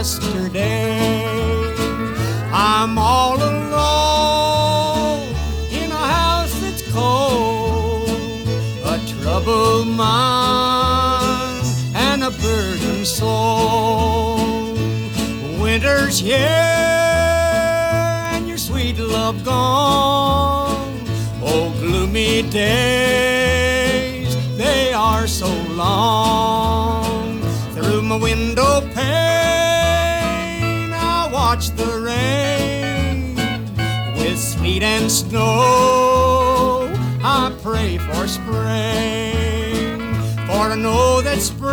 yesterday. Snow. I pray for spring, for I know that spring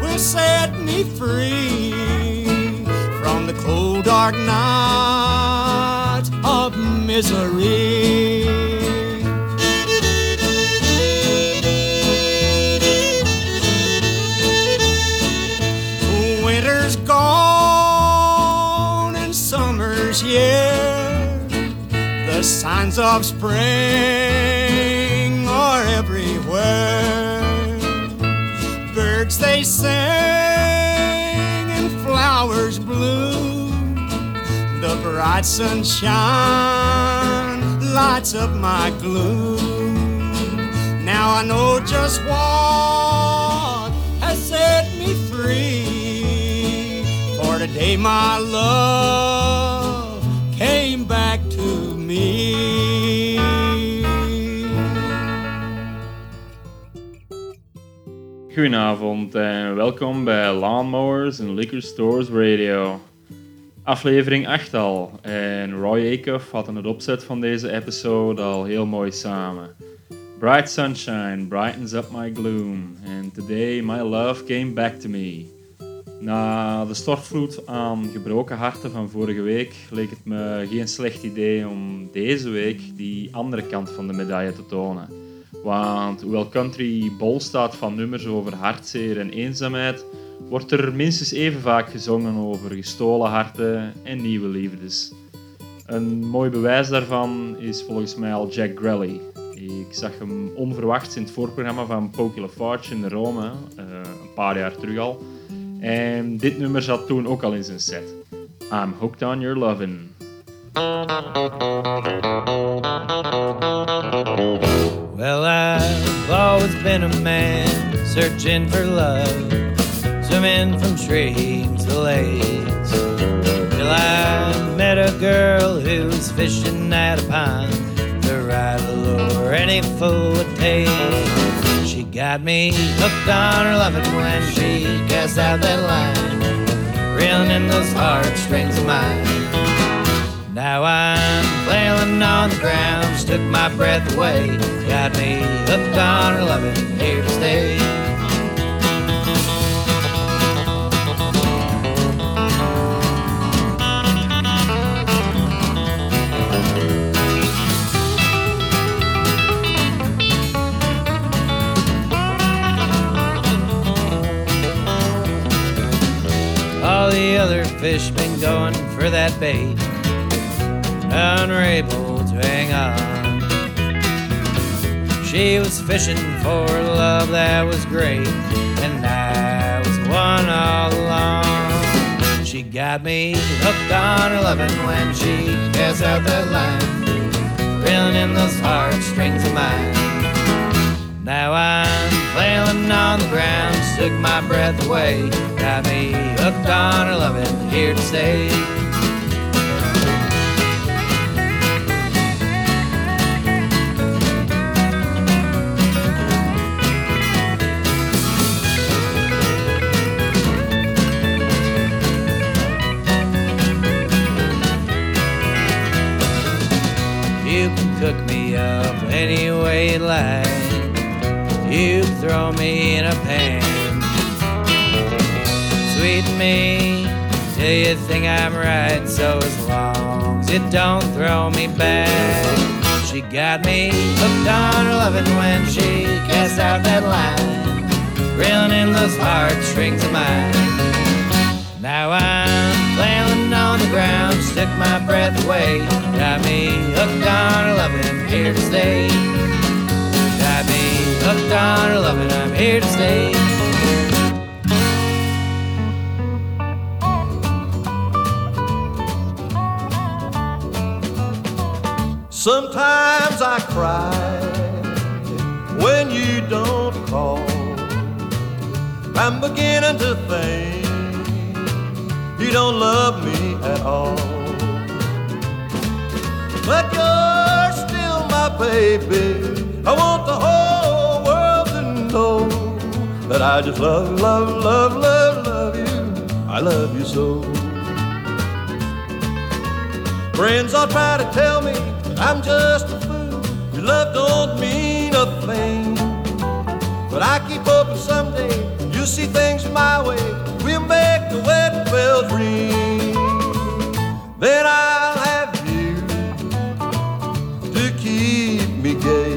will set me free from the cold, dark night of misery. Signs of spring are everywhere. Birds they sing and flowers bloom. The bright sunshine lights up my gloom. Now I know just what has set me free. For today my love Goedenavond en welkom bij Lawnmowers and Liquor Stores Radio. Aflevering 8 al en Roy Acuff had in het opzet van deze episode al heel mooi samen. Bright sunshine brightens up my gloom and today my love came back to me. Na de stortvloed aan gebroken harten van vorige week leek het me geen slecht idee om deze week die andere kant van de medaille te tonen. Want hoewel country bol staat van nummers over hartzeer en eenzaamheid, wordt er minstens even vaak gezongen over gestolen harten en nieuwe liefdes. Een mooi bewijs daarvan is volgens mij al Jack Grelly. Ik zag hem onverwachts in het voorprogramma van Pokey LaFarge in Rome, eh, een paar jaar terug al. En dit nummer zat toen ook al in zijn set. I'm hooked on your lovin'. Well, I've always been a man searching for love, swimming from streams to lakes. Till I met a girl who was fishing at a pond the lure any fool would take. She got me hooked on her loving when she cast out that line, reeling in those heartstrings of mine. Now I'm flailing on the ground, took my breath away. Got me hooked on her loving, here to stay. All the other fish been going for that bait unable to hang on. She was fishing for love that was great, and I was one all along. She got me hooked on her loving when she cast out that line, reeling in those heartstrings of mine. Now I'm flailing on the ground, took my breath away, got me hooked on her loving, here to stay. daylight, you throw me in a pan. Sweet me, till you think I'm right, so as long as you don't throw me back. She got me hooked on her loving when she cast out that line, reeling in those heartstrings of mine. Now I'm flailing on the ground, took my breath away. Got me hooked on her loving, here to stay. Hooked on her loving, I'm here to stay. Sometimes I cry when you don't call. I'm beginning to think you don't love me at all. But you're still my baby. I want the whole know that I just love, love, love, love, love you. I love you so. Friends all try to tell me that I'm just a fool. Your love don't mean a thing. But I keep hoping someday you'll see things my way. We'll make the wedding bells ring. Then I'll have you to keep me gay.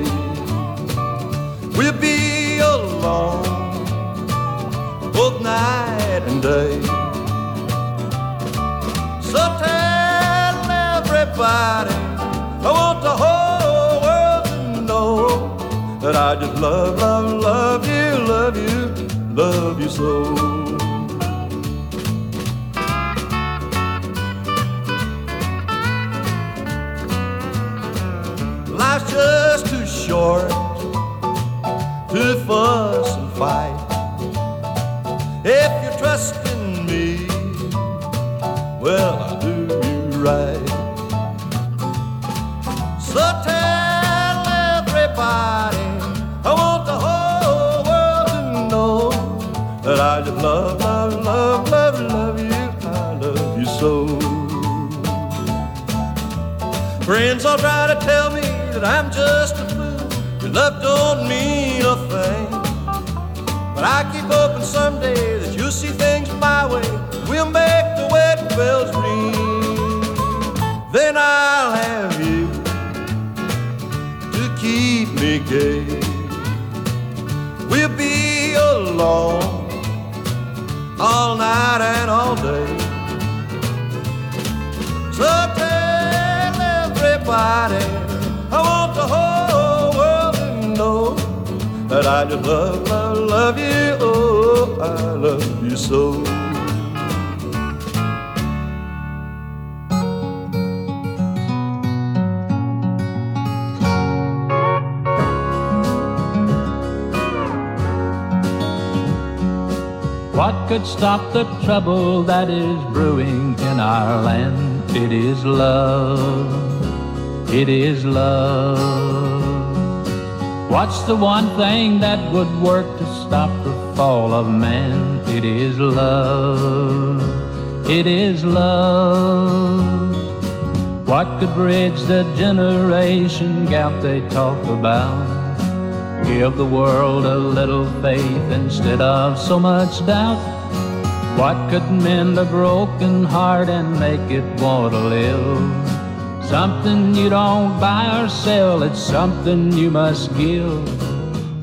Night and day. So tell everybody I want the whole world to know that I just love, love, love you, love you, love you so. Life's just too short to fuss and fight. If you trust in me, well, I'll do you right. So tell everybody, I want the whole world to know that I just love, love, love, love, love you. I love you so. Friends all try to tell me that I'm just a fool. Your love don't mean. But I keep hoping someday that you'll see things my way. We'll make the wedding bells ring. Then I'll have you to keep me gay. We'll be alone all night and all day. That I just love, love, love you. Oh, I love you so. What could stop the trouble that is brewing in our land? It is love. It is love. What's the one thing that would work to stop the fall of man? It is love. It is love. What could bridge the generation gap they talk about? Give the world a little faith instead of so much doubt. What could mend a broken heart and make it want to live? Something you don't buy or sell, it's something you must give.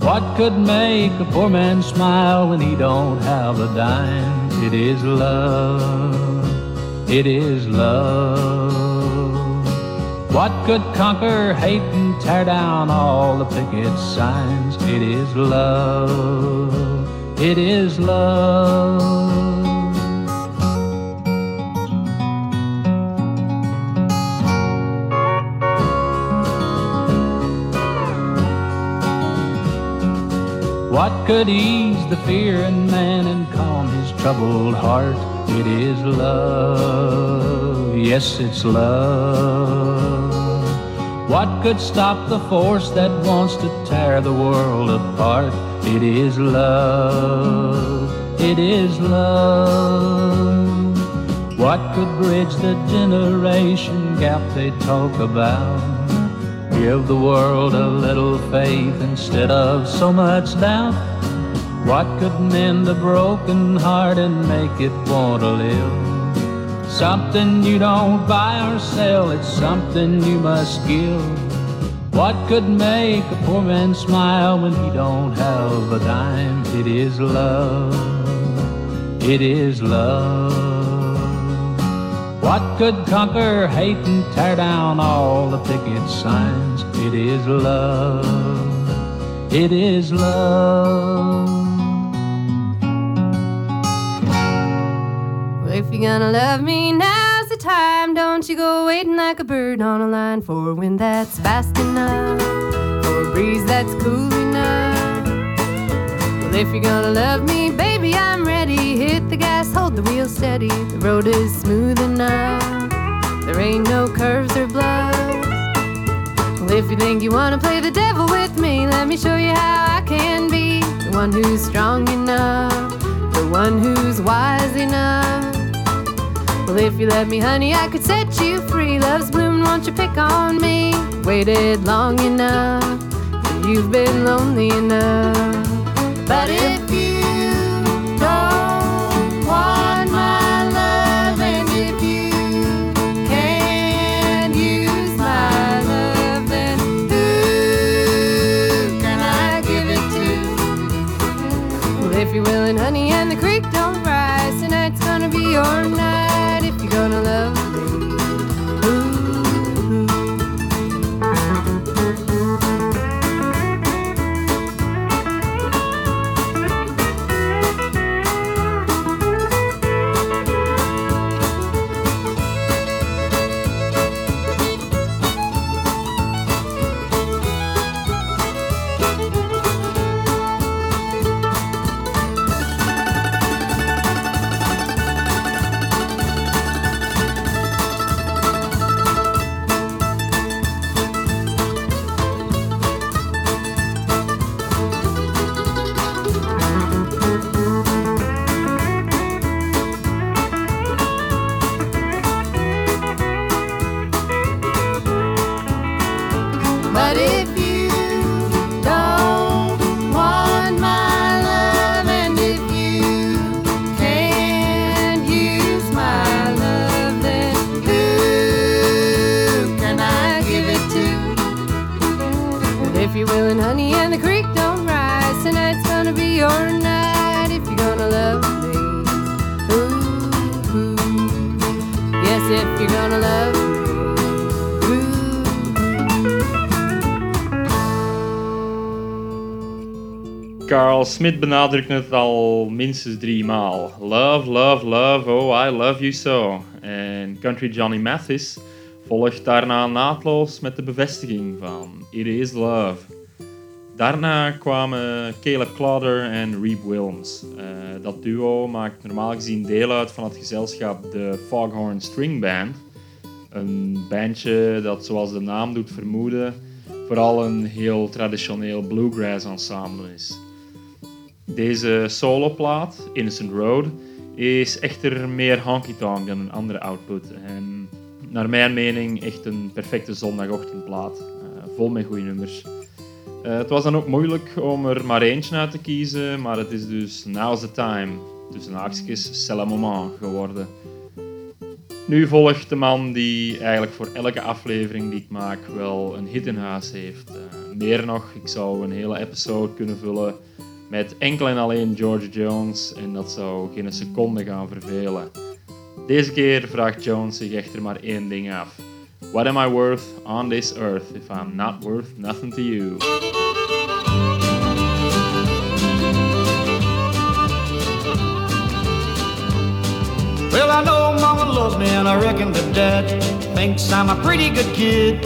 What could make a poor man smile when he don't have a dime? It is love. It is love. What could conquer hate and tear down all the picket signs? It is love. It is love. What could ease the fear in man and calm his troubled heart? It is love, yes, it's love. What could stop the force that wants to tear the world apart? It is love, it is love. What could bridge the generation gap they talk about? Give the world a little faith instead of so much doubt. What could mend a broken heart and make it want to live? Something you don't buy or sell, it's something you must give. What could make a poor man smile when he don't have a dime? It is love. It is love. What could conquer hate and tear down all the picket signs? It is love. It is love. Well, if you're gonna love me, now's the time. Don't you go waiting like a bird on a line for a wind that's fast enough, for a breeze that's cool enough. Well, if you're gonna love me, baby, I'm gas, hold the wheel steady. The road is smooth enough. There ain't no curves or bluffs. Well, if you think you wanna play the devil with me, let me show you how I can be the one who's strong enough, the one who's wise enough. Well, if you let me, honey, I could set you free. Love's bloom, won't you pick on me? Waited long enough, you've been lonely enough. But if you Smit benadrukt het al minstens drie maal. Love, love, love, oh I love you so. En Country Johnny Mathis volgt daarna naadloos met de bevestiging van It is love. Daarna kwamen Caleb Clodder en Reeb Wilms. Eh, dat duo maakt normaal gezien deel uit van het gezelschap de Foghorn String Band. Een bandje dat, zoals de naam doet vermoeden, vooral een heel traditioneel bluegrass ensemble is. Deze soloplaat, Innocent Road, is echter meer honky-tonk dan een andere output. En naar mijn mening echt een perfecte zondagochtendplaat. eh, vol met goede nummers. Eh, het was dan ook moeilijk om er maar eentje uit te kiezen, maar het is dus Now's the Time, tussen haakjes, C'est le moment geworden. Nu volgt de man die eigenlijk voor elke aflevering die ik maak wel een hit in huis heeft. Eh, meer nog, ik zou een hele episode kunnen vullen met enkel en alleen George Jones en dat zou geen seconde gaan vervelen. Deze keer vraagt Jones zich echter maar één ding af. What am I worth on this earth if I'm not worth nothing to you? Well, I know Mama loves me, and I reckon that Dad thinks I'm a pretty good kid.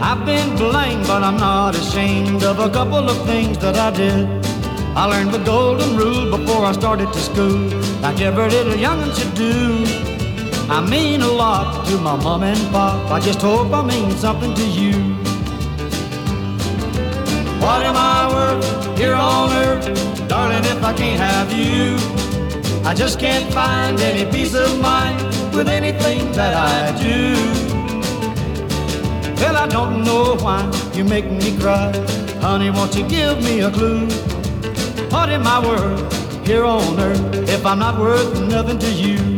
I've been blamed, but I'm not ashamed of a couple of things that I did. I learned the golden rule before I started to school, like every little young'un should do. I mean a lot to my mom and pop. I just hope I mean something to you. What am I worth here on earth, darling, if I can't have you? I just can't find any peace of mind with anything that I do. Well, I don't know why you make me cry. Honey, won't you give me a clue? What am I worth here on earth if I'm not worth nothing to you?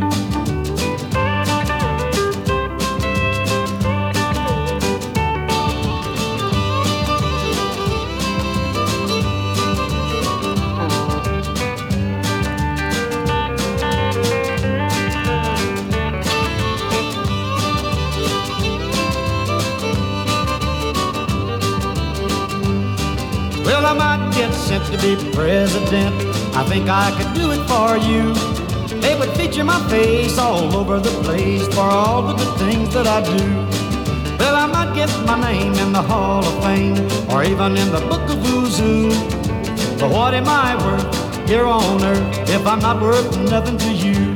Sent to be president. I think I could do it for you. They would feature my face all over the place for all the good things that I do. Well, I might get my name in the Hall of Fame or even in the Book of Who's Who. But what am I worth here on earth if I'm not worth nothing to you?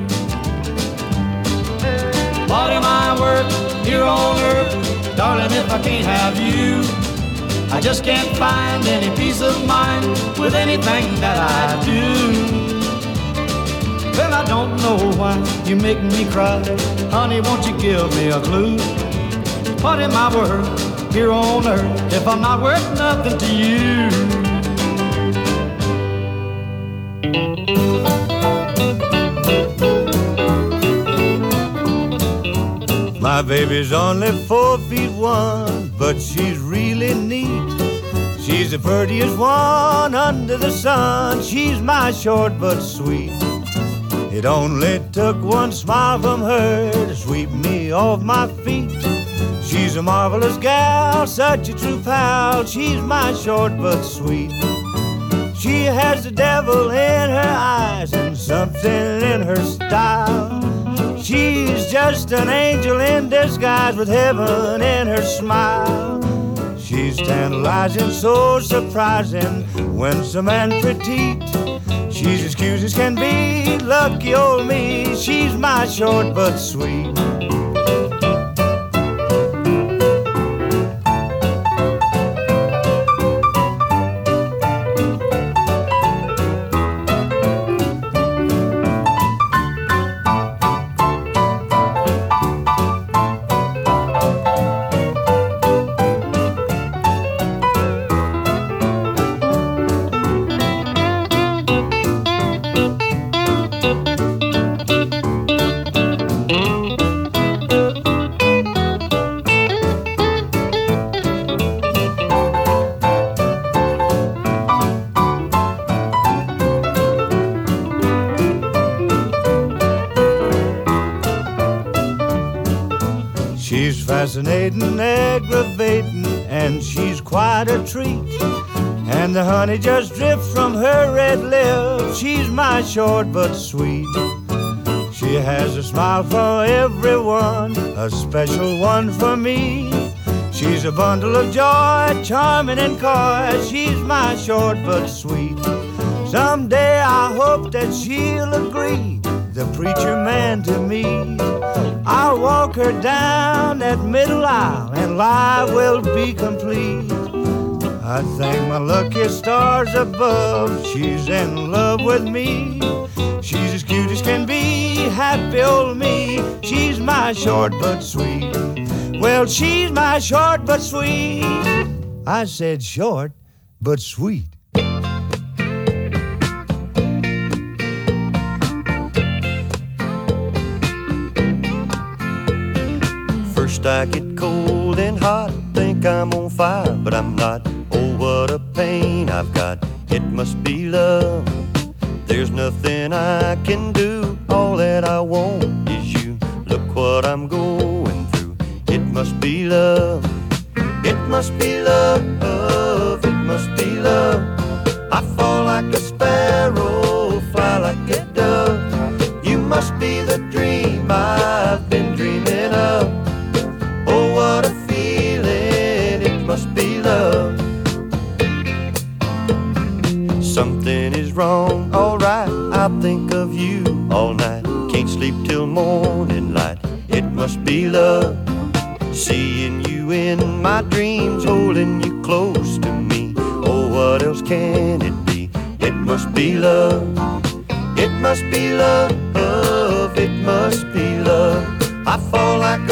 What am I worth here on earth, darling, if I can't have you? I just can't find any peace of mind with anything that I do. Well, I don't know why you make me cry. Honey, won't you give me a clue? What am I worth here on earth if I'm not worth nothing to you? My baby's only four feet one, but she's really neat. She's the prettiest one under the sun. She's my short but sweet. It only took one smile from her to sweep me off my feet. She's a marvelous gal, such a true pal. She's my short but sweet. She has the devil in her eyes and something in her style. She's just an angel in disguise with heaven in her smile. She's tantalizing, so surprising when some man petite. She's as cute as can be, lucky old me. She's my short but sweet. Honey just drips from her red lips. She's my short but sweet. She has a smile for everyone, a special one for me. She's a bundle of joy, charming and coy. She's my short but sweet. Someday I hope that she'll agree, the preacher man to me. I'll walk her down that middle aisle and life will be complete. I thank my lucky stars above, she's in love with me. She's as cute as can be, happy old me. She's my short but sweet. Well, she's my short but sweet. I said short but sweet. First I get cold and hot, think I'm on fire, but I'm not. Pain I've got. It must be love. There's nothing I can do. All that I want is you. Look what I'm going through. It must be love. It must be love. It must be love. I fall morning light, it must be love. Seeing you in my dreams, holding you close to me. Oh, what else can it be? It must be love. It must be love, it must be love. I fall like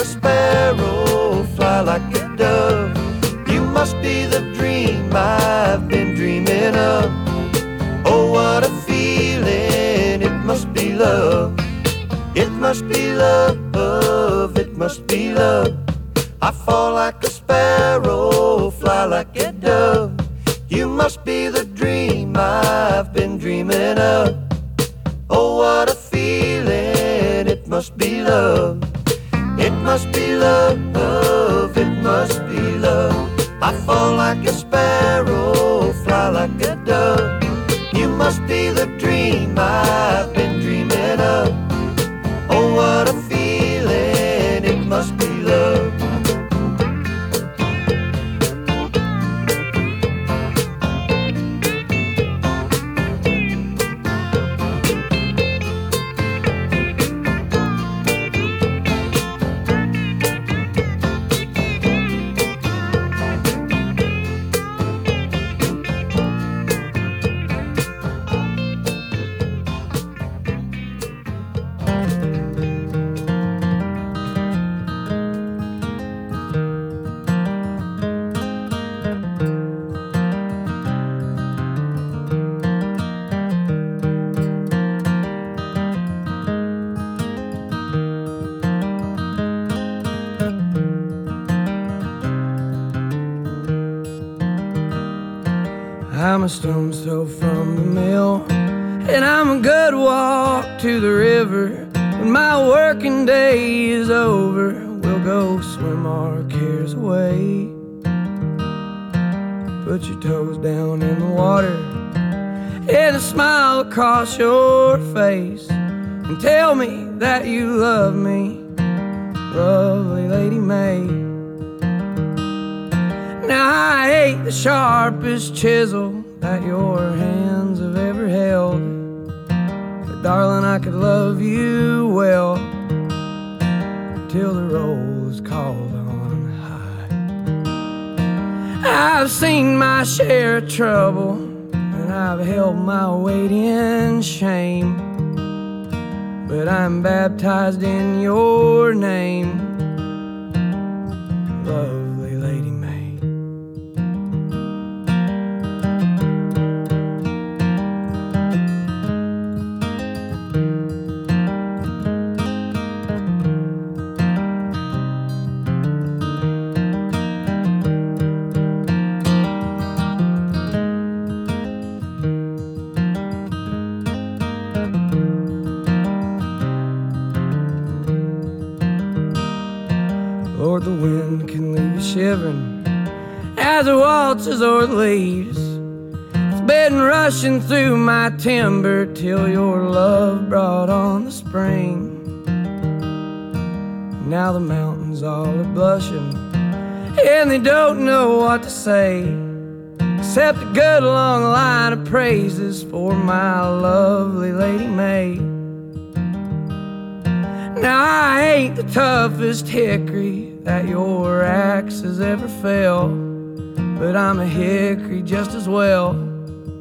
o'er the leaves. It's been rushing through my timber till your love brought on the spring. Now the mountains all are blushing and they don't know what to say except a good long line of praises for my lovely Lady May. Now I ain't the toughest hickory that your axe has ever felled, but I'm a hickory just as well.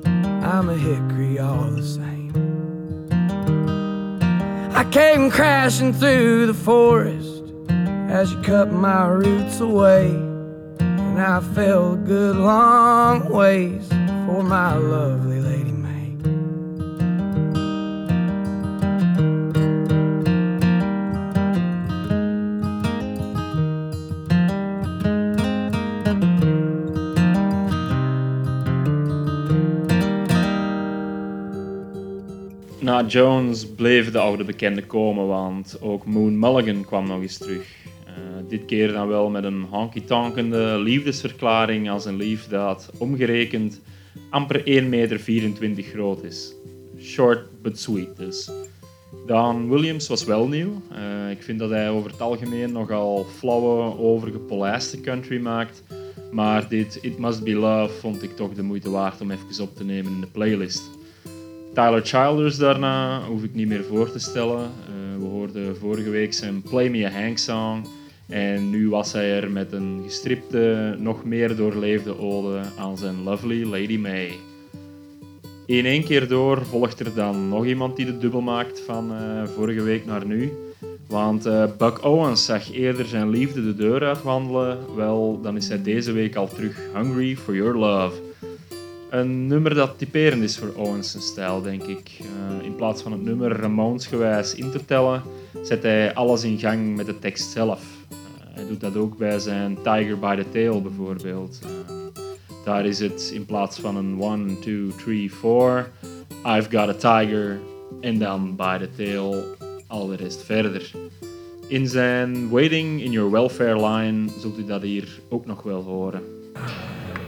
I'm a hickory all the same. I came crashing through the forest as you cut my roots away, and I fell a good long ways for my lovely Na Jones bleven de oude bekenden komen, want ook Moon Mulligan kwam nog eens terug. Eh, dit keer dan wel met een honky-tonkende liefdesverklaring als een lief dat omgerekend amper 1,24 meter groot is. Short but sweet dus. Dan Williams was wel nieuw. Eh, ik vind dat hij over het algemeen nogal flauwe, overgepolijste country maakt. Maar dit It Must Be Love vond ik toch de moeite waard om even op te nemen in de playlist. Tyler Childers daarna hoef ik niet meer voor te stellen. Eh, we hoorden vorige week zijn Play Me a Hank song. En nu was hij er met een gestripte, nog meer doorleefde ode aan zijn lovely Lady May. In één keer door volgt er dan nog iemand die de dubbel maakt van eh, vorige week naar nu. Want eh, Buck Owens zag eerder zijn liefde de deur uitwandelen. Wel, dan is hij deze week al terug hungry for your love. Een nummer dat typerend is voor Owens' stijl, denk ik. Eh, in plaats van het nummer Ramones-gewijs in te tellen, zet hij alles in gang met de tekst zelf. Eh, hij doet dat ook bij zijn Tiger by the Tail bijvoorbeeld. Eh, daar is het in plaats van een 1, 2, 3, 4, I've got a tiger, en dan by the tail al de rest verder. In zijn Waiting in Your Welfare line zult u dat hier ook nog wel horen.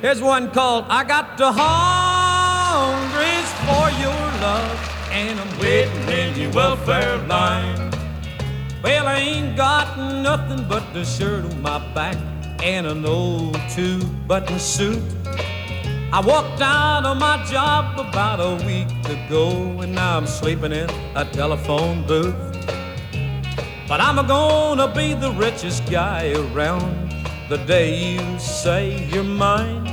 Here's one called I Got the Hungries for Your love, and I'm waiting in your welfare line. Well, I ain't got nothing but the shirt on my back and an old two-button suit. I walked out of my job about a week ago, and now I'm sleeping in a telephone booth. But I'm gonna be the richest guy around the day you say you're mine.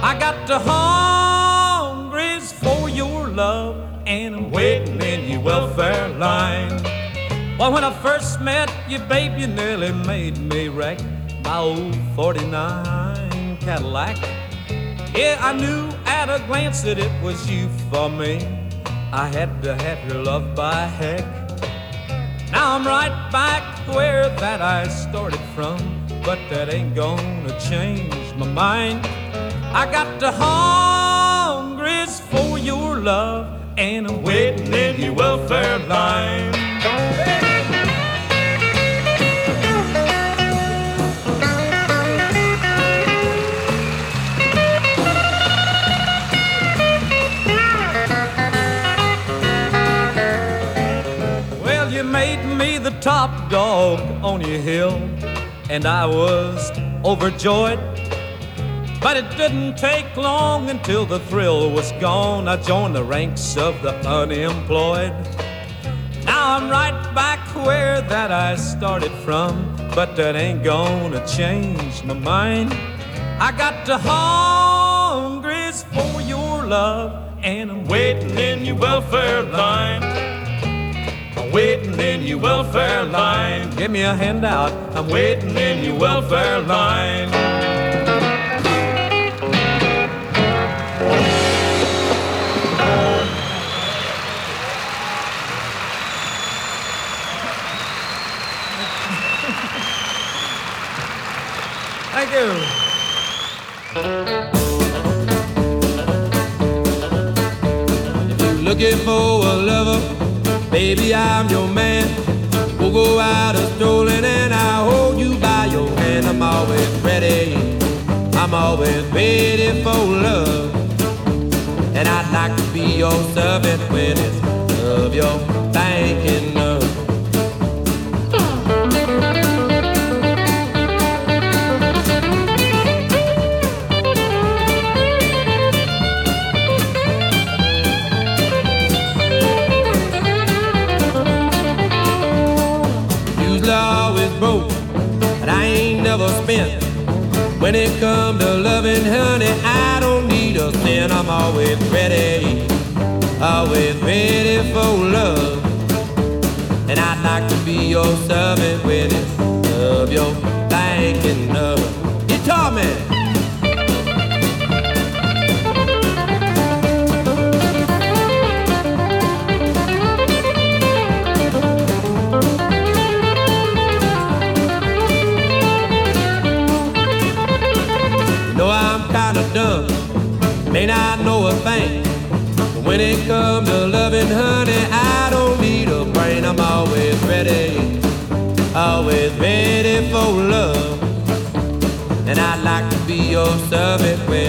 I got the hungries for your love, and I'm waiting in your welfare line. Well, when I first met you, babe, you nearly made me wreck my old 49 Cadillac. Yeah, I knew at a glance that it was you for me. I had to have your love by heck. Now I'm right back where that I started from, but that ain't gonna change my mind. I got the hungries for your love, and I'm waiting in your welfare line. Well, you made me the top dog on your hill, and I was overjoyed. But it didn't take long until the thrill was gone. I joined the ranks of the unemployed. Now I'm right back where that I started from, but that ain't gonna change my mind. I got the hungries for your love, and I'm waiting in your welfare line. I'm waiting in your welfare line. Give me a handout. I'm waiting in your welfare line. If you're looking for a lover, baby, I'm your man. We'll go out a strolling and I'll hold you by your hand. I'm always ready. I'm always ready for love. And I'd like to be your servant when it's of your When it comes to loving, honey, I don't need a cent. I'm always ready, always ready for love. And I'd like to be your servant when it's of your to loving, honey, I don't need a brain. I'm always ready, always ready for love. And I'd like to be your servant when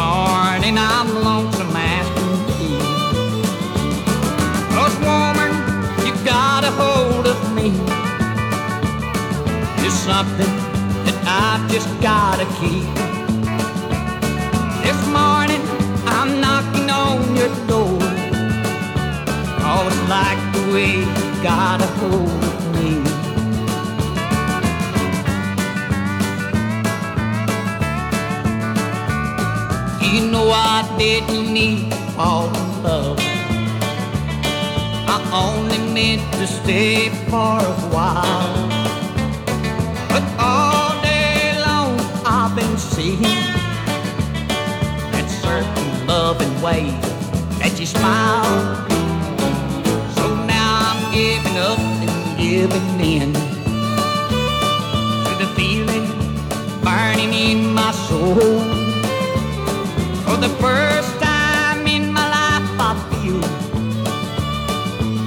morning I'm lonesome asking you. Cause woman, you got a hold of me. It's something that I've just gotta keep. This morning I'm knocking on your door. Oh, like the way you got a hold I didn't need all the love. I only meant to stay for a while. But all day long I've been seeing that certain loving way that you smile. So now I'm giving up and giving in to the feeling burning in my soul. The first time in my life, I feel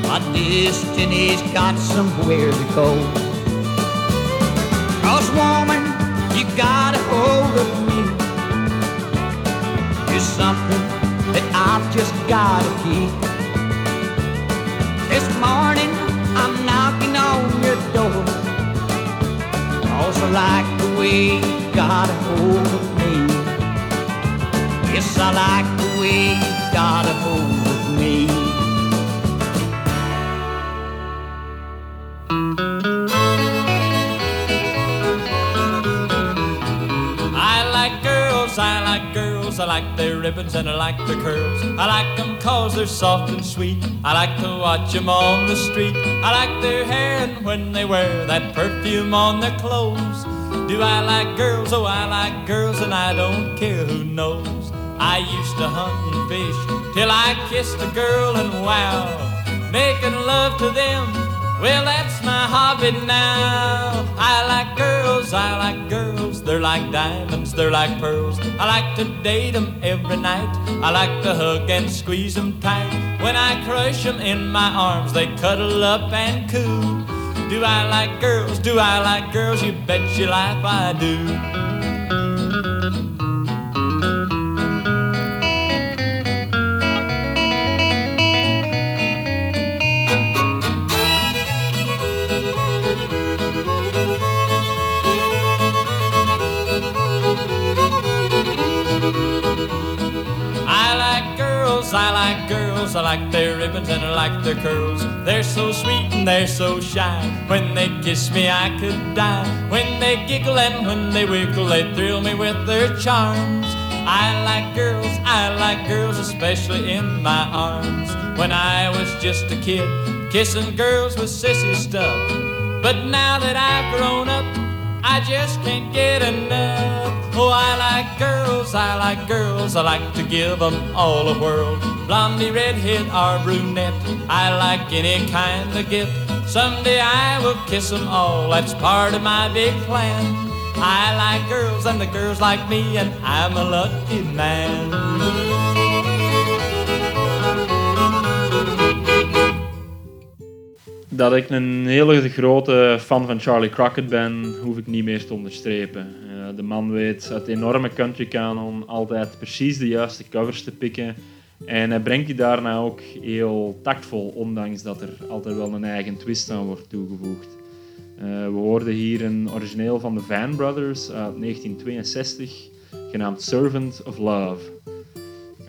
my destiny's got somewhere to go. Cause woman, you got a hold of me. It's something that I've just gotta keep. This morning, I'm knocking on your door. I like the way you got a hold of I like the way you got a hold of me. I like girls, I like girls, I like their ribbons and I like their curls. I like them cause they're soft and sweet. I like to watch them on the street. I like their hair and when they wear that perfume on their clothes. Do I like girls? Oh, I like girls and I don't care who knows. I used to hunt and fish till I kissed a girl and wow, making love to them. Well, that's my hobby now. I like girls, I like girls. They're like diamonds, they're like pearls. I like to date 'em every night. I like to hug and squeeze 'em tight. When I crush 'em in my arms, they cuddle up and coo. Do I like girls? Do I like girls? You bet your life I do. I like their ribbons and I like their curls. They're so sweet and they're so shy. When they kiss me, I could die. When they giggle and when they wiggle, they thrill me with their charms. I like girls, I like girls, especially in my arms. When I was just a kid, kissing girls was sissy stuff. But now that I've grown up, I just can't get enough. Oh, I like girls, I like girls, I like to give 'em all a whirl. Blondie, redhead, or brunette, I like any kind of gift. Someday I will kiss 'em all, that's part of my big plan. I like girls, and the girls like me, and I'm a lucky man. Dat ik een hele grote fan van Charlie Crockett ben, hoef ik niet meer te onderstrepen. Eh, de man weet uit enorme country canon altijd precies de juiste covers te pikken. En hij brengt die daarna ook heel tactvol, ondanks dat er altijd wel een eigen twist aan wordt toegevoegd. Eh, we hoorden hier een origineel van de Van Brothers uit 1962, genaamd Servant of Love.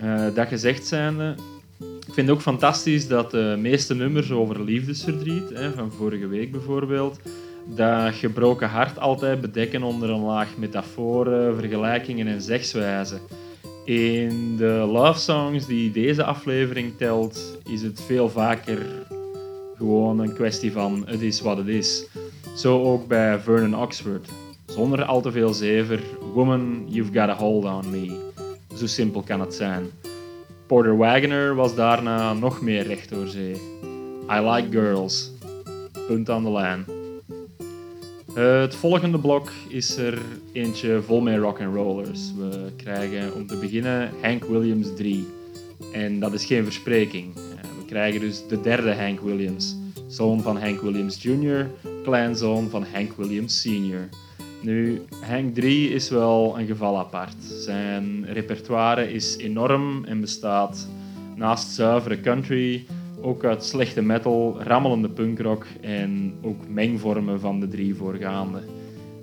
Eh, dat gezegd zijnde, ik vind het ook fantastisch dat de meeste nummers over liefdesverdriet, hè, van vorige week bijvoorbeeld, dat gebroken hart altijd bedekken onder een laag metaforen, vergelijkingen en zegswijzen. In de love songs die deze aflevering telt, is het veel vaker gewoon een kwestie van het is wat het is. Zo ook bij Vernon Oxford. Zonder al te veel zever, Woman, you've got a hold on me. Zo simpel kan het zijn. Porter Wagoner was daarna nog meer recht door zee. I like girls. Punt aan de lijn. Het volgende blok is er eentje vol met rock and rollers. We krijgen om te beginnen Hank Williams 3. En dat is geen verspreking. We krijgen dus de derde Hank Williams. Zoon van Hank Williams Jr., kleinzoon van Hank Williams Sr. Nu, Hank 3 is wel een geval apart. Zijn repertoire is enorm en bestaat naast zuivere country ook uit slechte metal, rammelende punkrock en ook mengvormen van de drie voorgaande.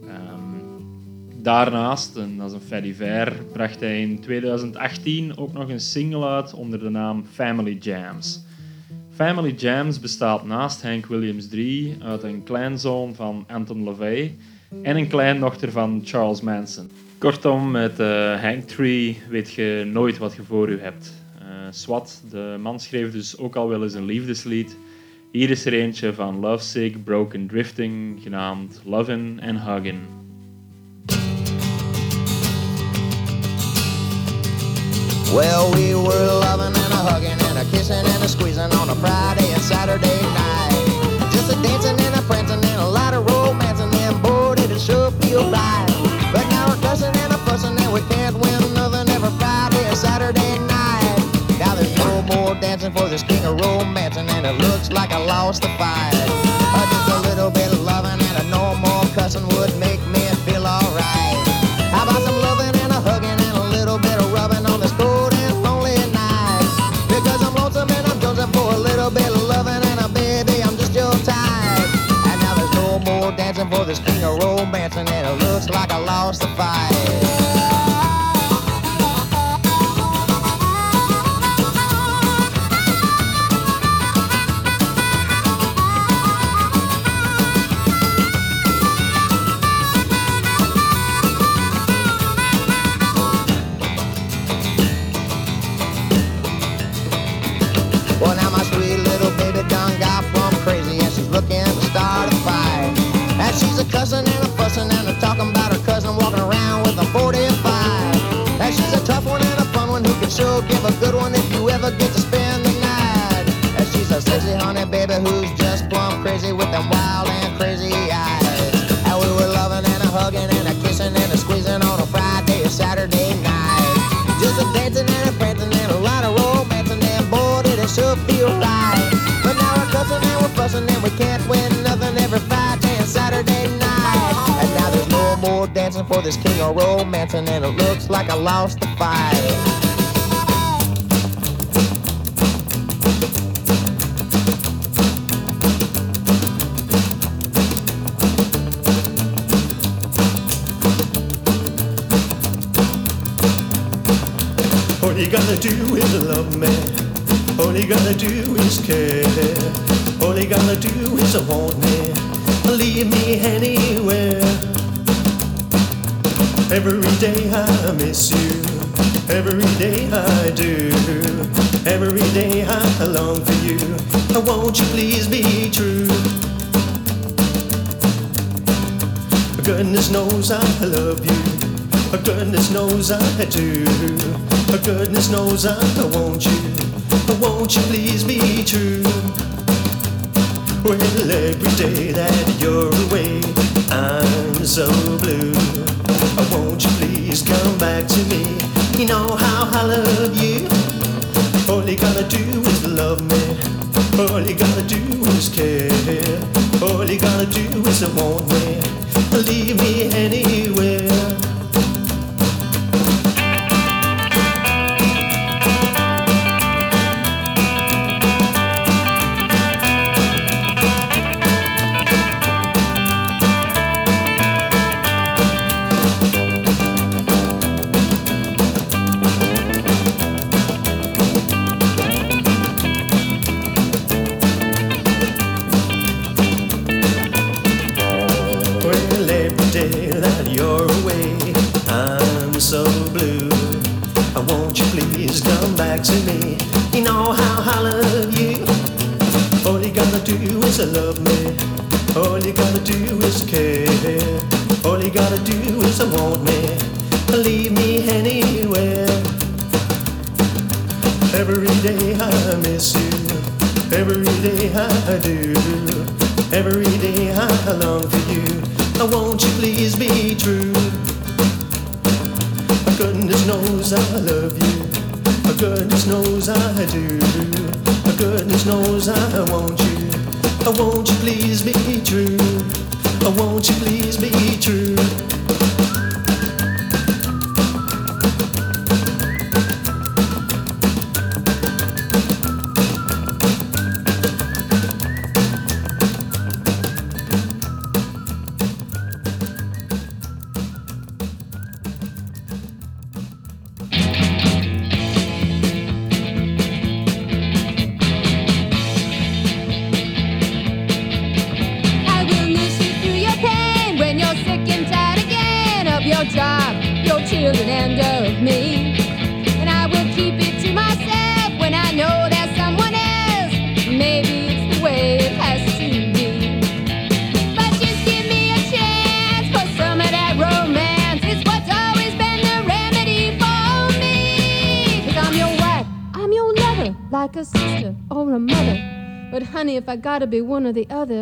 Ehm, daarnaast, en dat is een fait divers, bracht hij in 2018 ook nog een single uit onder de naam Family Jams. Family Jams bestaat naast Hank Williams 3 uit een kleinzoon van Anton LaVey en een kleindochter van Charles Manson. Kortom, met uh, Hank Tree weet je nooit wat je voor je hebt. Swat, de man schreef dus ook al wel eens een liefdeslied. Hier is er eentje van Lovesick, Broken Drifting, genaamd Lovin' and Huggin'. Well, we were loving and a hugging and a kissing and a squeezing on a Friday and Saturday night. Just a dancing and a prancing and a lot of romancing and boy, did it sure feel right. But now we're cussing and a fussing and we can't win king of romancing and it looks like I lost the fight. All you gotta do is love me. All you gotta do is care. All you gotta do is want me. Leave me anywhere. Every day I miss you. Every day I do. Every day I long for you. Won't you please be true? Goodness knows I love you. Goodness knows I do. Goodness knows I want you. Won't you please be true? Well, every day that you're away, I'm so blue. Won't you please come back to me? You know how I love you. All you gotta do is love me. All you gotta do is care. All you gotta do is want me. Leave me anywhere. All you gotta do is care. All you gotta do is I want me. Leave me anywhere. Every day I miss you. Every day I do. Every day I long for you. Oh, won't you please be true? Goodness knows I love you. Goodness knows I do. Goodness knows I want you. Oh, won't you please be true? Oh, won't you please be true? I gotta be one or the other,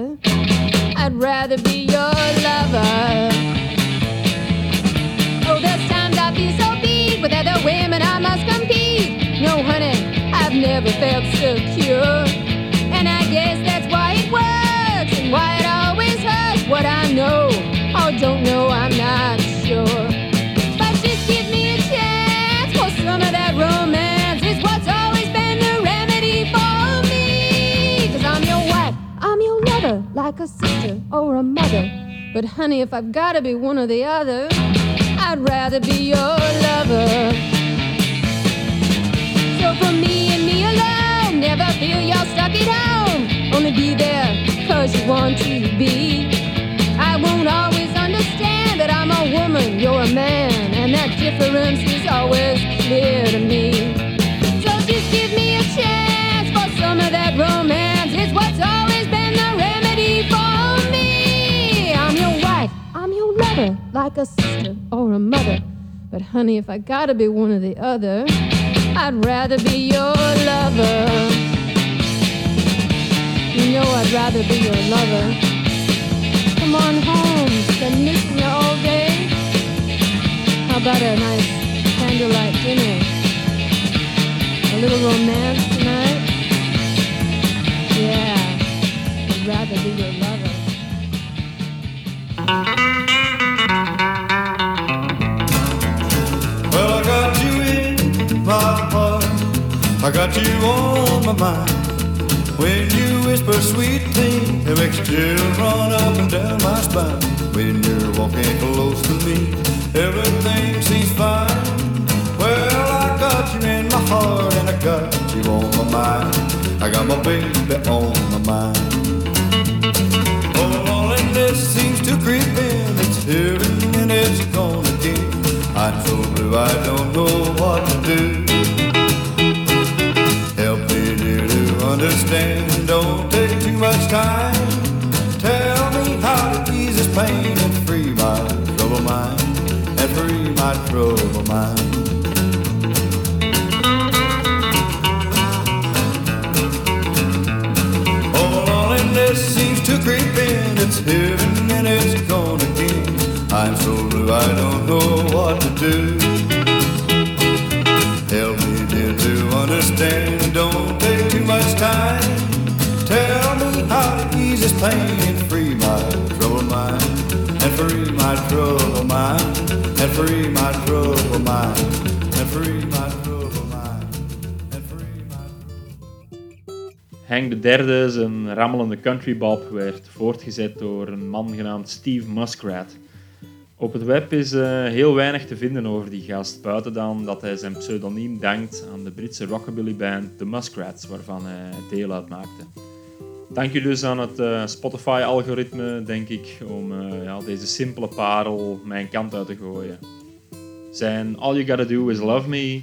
like a sister or a mother. But honey, if I've gotta be one or the other, I'd rather be your lover. So for me and me alone, never feel you're stuck at home. Only be there cause you want to be. I won't always understand that I'm a woman, you're a man, and that difference is always clear to me. So just give me like a sister or a mother. But honey, if I gotta be one or the other, I'd rather be your lover. You know I'd rather be your lover. Come on home, been missing you all day. How about a nice candlelight dinner? A little romance tonight? Yeah, I'd rather be your lover. I got you on my mind. When you whisper sweet things, it makes chills run up and down my spine. When you're walking close to me, everything seems fine. Well, I got you in my heart and I got you on my mind. I got my baby on my mind. Oh, loneliness seems to creep in. It's heaven and it's gone. I'm so blue I don't know what to do. Help me, dear, to understand. Don't take too much time. Tell me how to ease this pain and free my troubled mind. And free my troubled mind. Oh, loneliness seems to creep in. It's heaven and it's gone. I'm so blue I don't know what to do. Help me, dear, to understand. Don't take too much time. Tell me how to this pain and free my troubled mind. And free my troubled mind. And free my troubled mind. And free my troubled mind. And free my de derde, zijn rammelende country bob, werd voortgezet door een man genaamd Steve Muskrat. Op het web is eh, heel weinig te vinden over die gast, buiten dan dat hij zijn pseudoniem dankt aan de Britse rockabilly band The Muskrats, waarvan hij deel uitmaakte. Dank je dus aan het eh, Spotify-algoritme, denk ik, om eh, ja, deze simpele parel mijn kant uit te gooien. Zijn All You Gotta Do Is Love Me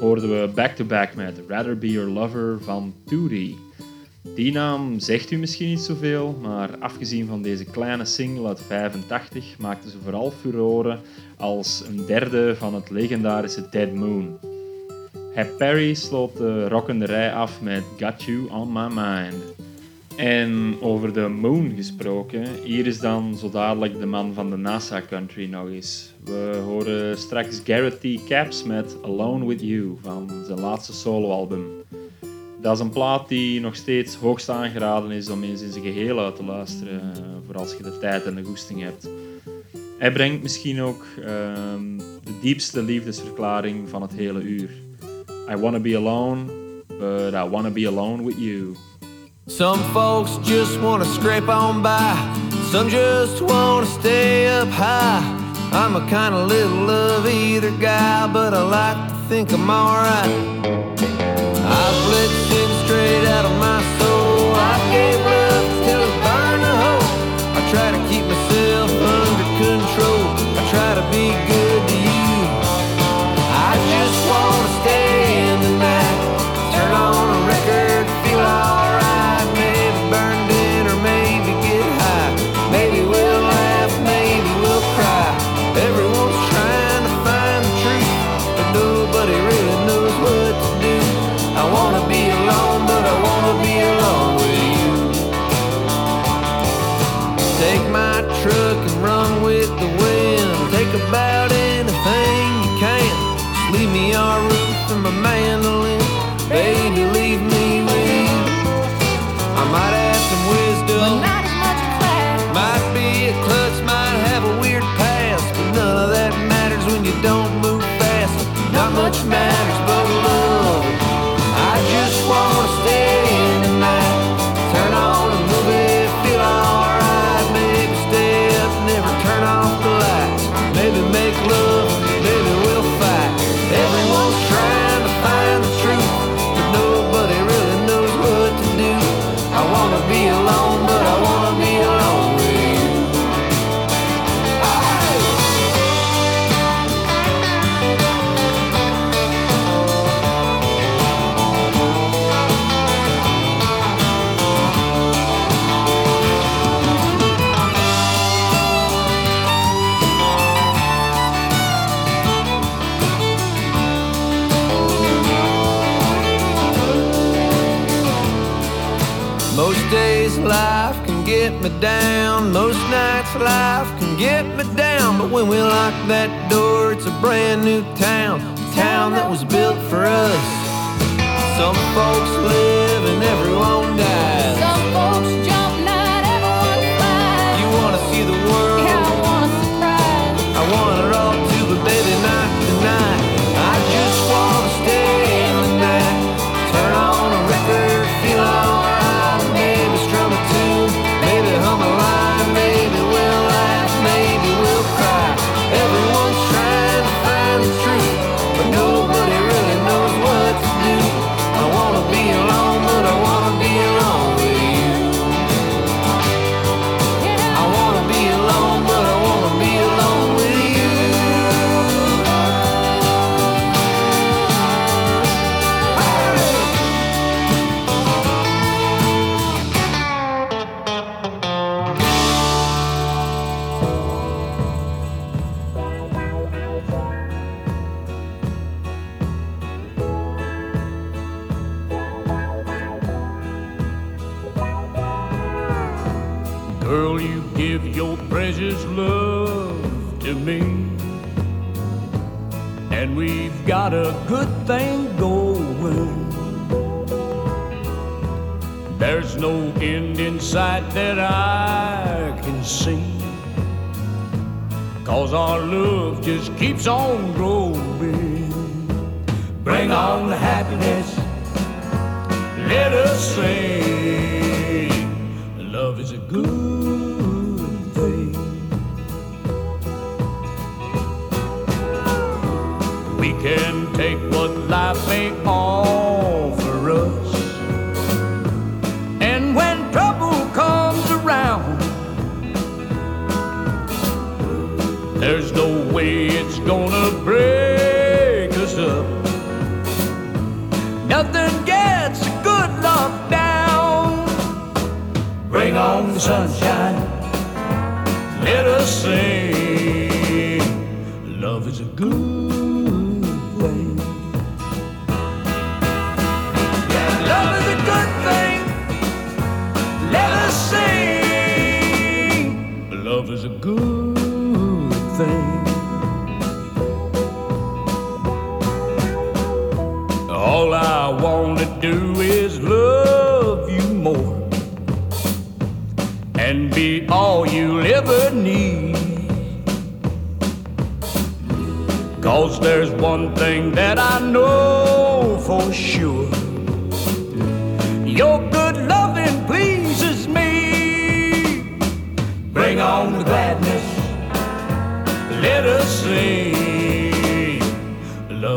hoorden we back-to-back met Rather Be Your Lover van Tootie. Die naam zegt u misschien niet zoveel, maar afgezien van deze kleine single uit 85 maakte ze vooral furoren als een derde van het legendarische Dead Moon. Hap Perry sloot de rockende rij af met Got You On My Mind. En over de Moon gesproken, hier is dan zo dadelijk de man van de NASA Country nog eens. We horen straks Garrett T. Caps met Alone With You van zijn laatste soloalbum. Dat is een plaat die nog steeds hoogst aangeraden is om eens in zijn geheel uit te luisteren, eh, voor als je de tijd en de goesting hebt. Hij brengt misschien ook ehm, de diepste liefdesverklaring van het hele uur. I wanna be alone, but I wanna be alone with you. Some folks just wanna scrape on by. Some just wanna stay up high. I'm a kind of little love either guy, but I like to think I'm alright. I've out of my soul. I gave burned a hole. I try to keep myself under control. I try to be good life can get me down. Most nights life can get me down. But when we lock that door, it's a brand new town. A town that was built for us. Some folks live and everyone dies. Got a good thing going. There's no end in sight that I can see. Cause our love just keeps on growing. Bring on the happiness. Let us sing. Love is a good life may offer us. And when trouble comes around, there's no way it's gonna break us up. Nothing gets a good love down. Bring on the sunshine. Let us sing. Good thing. All I want to do is love you more and be all you'll ever need. Cause there's one thing that I know for sure. Your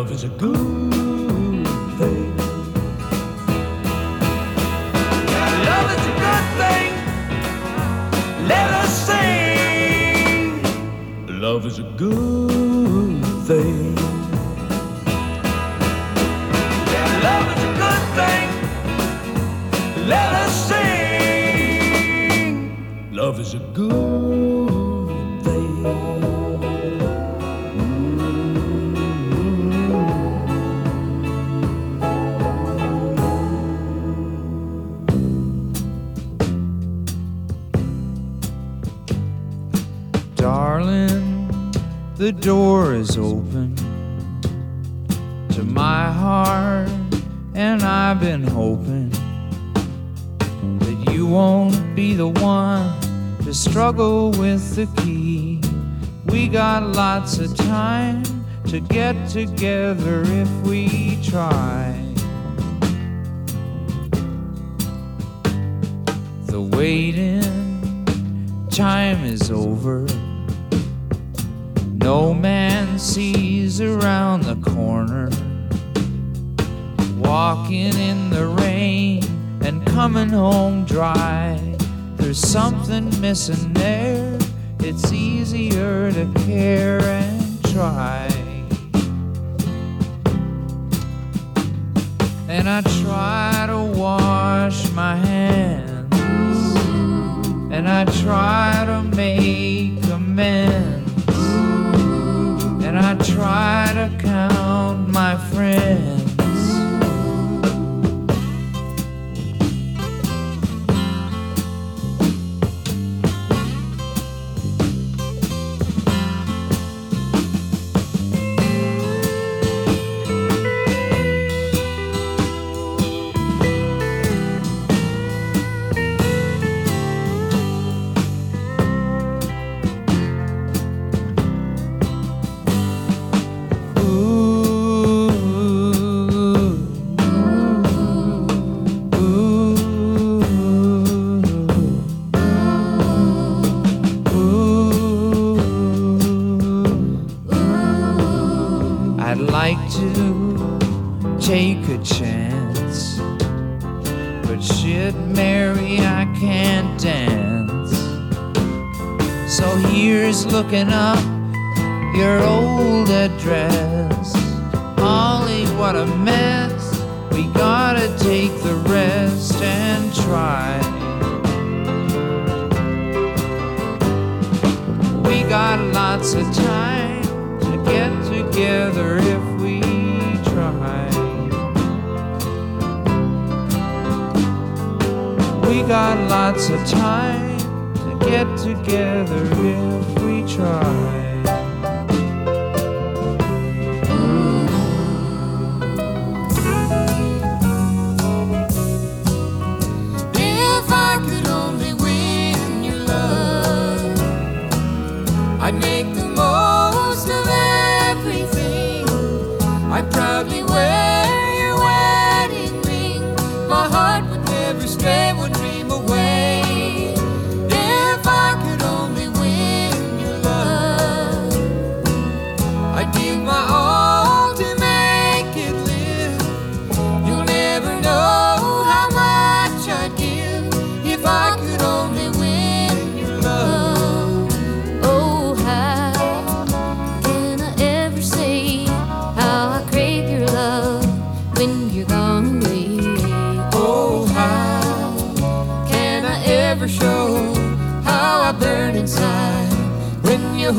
Love is a good thing. Love is a good thing. Let us sing. Love is a good thing. is open to my heart, and I've been hoping that you won't be the one to struggle with the key. We got lots of time to get together if we try. The waiting time is over. No man sees around the corner. Walking in the rain and coming home dry. There's something missing there. It's easier to care and try. And I try to wash my hands. And I try to make amends try to count my friends. a chance. But shit, Mary, I can't dance. So here's looking up your old address. Ollie, what a mess. We gotta take the rest and try. We got lots of time to get together if. got lots of time to get together if we try.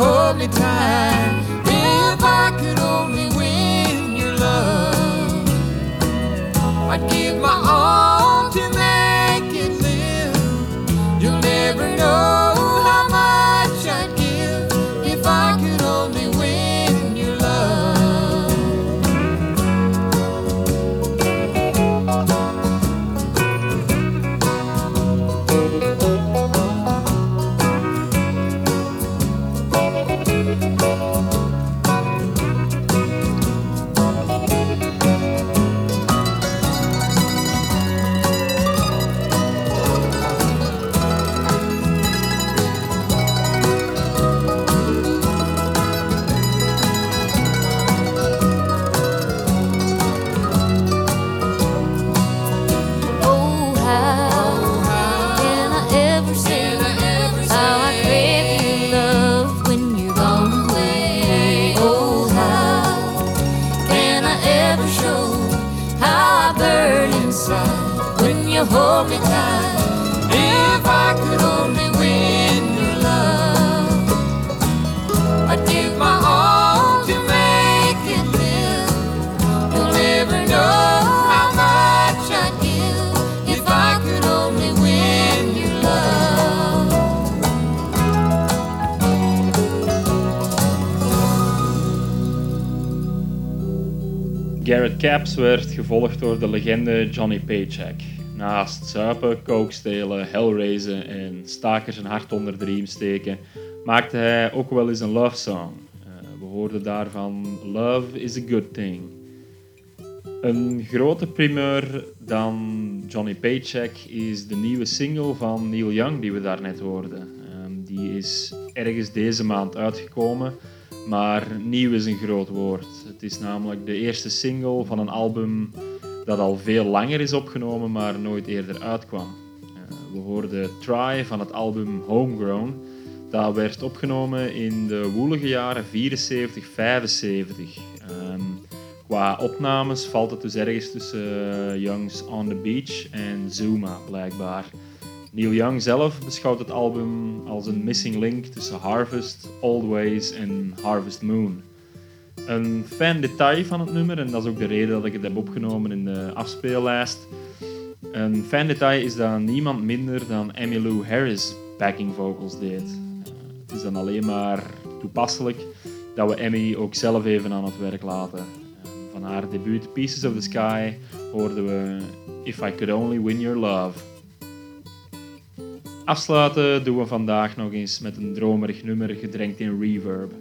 Hold me tight. If I could only win your love, I'd give my all. Caps werd gevolgd door de legende Johnny Paycheck. Naast zuipen, coke stelen, en stakers een hart onder de riem steken, maakte hij ook wel eens een love song. Eh, we hoorden daarvan Love is a Good Thing. Een grote primeur dan Johnny Paycheck is de nieuwe single van Neil Young die we daarnet hoorden. Ehm, die is ergens deze maand uitgekomen maar nieuw is een groot woord. Het is namelijk de eerste single van een album dat al veel langer is opgenomen, maar nooit eerder uitkwam. Eh, we hoorden Try van het album Homegrown. Dat werd opgenomen in de woelige jaren 74, 75. Ehm, qua opnames valt het dus ergens tussen eh, Young's On the Beach en Zuma, blijkbaar. Neil Young zelf beschouwt het album als een missing link tussen Harvest, Old Ways en Harvest Moon. Een fijn detail van het nummer, en dat is ook de reden dat ik het heb opgenomen in de afspeellijst. Een fijn detail is dat niemand minder dan Emmylou Harris backing vocals deed. Uh, het is dan alleen maar toepasselijk dat we Emmy ook zelf even aan het werk laten. Van haar debuut Pieces of the Sky hoorden we If I Could Only Win Your Love. Afsluiten doen we vandaag nog eens met een dromerig nummer gedrenkt in reverb.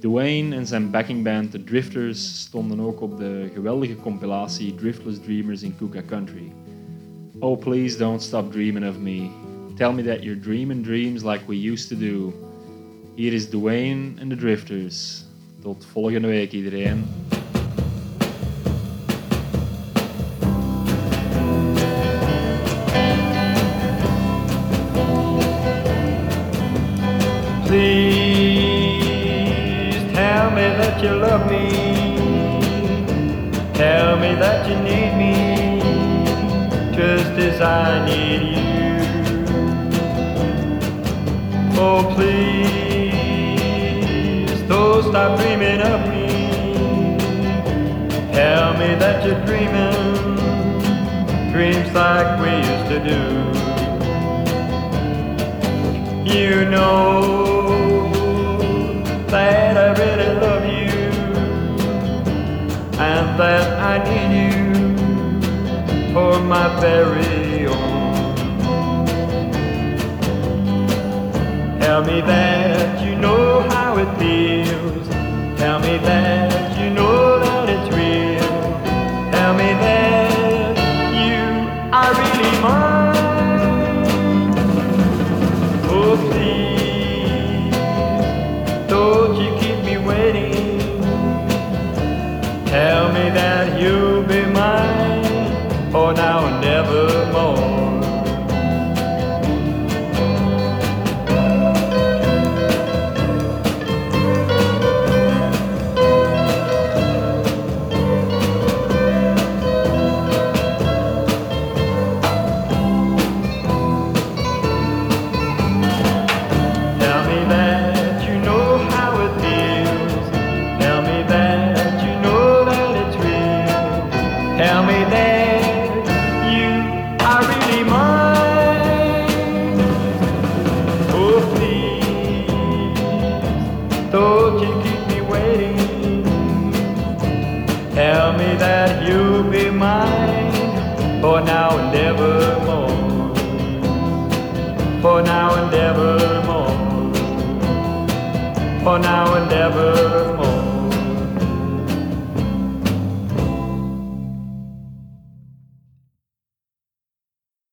Dwayne en zijn backingband The Drifters stonden ook op de geweldige compilatie Driftless Dreamers in Kuka Country. Oh please don't stop dreaming of me. Tell me that you're dreaming dreams like we used to do. Hier is Dwayne en The Drifters. Tot volgende week iedereen. You need me just as I need you. Oh, please don't stop dreaming of me. Tell me that you're dreaming dreams like we used to do. You know that I really love you and that I need my very own. Tell me that you know how it feels. Tell me that you know that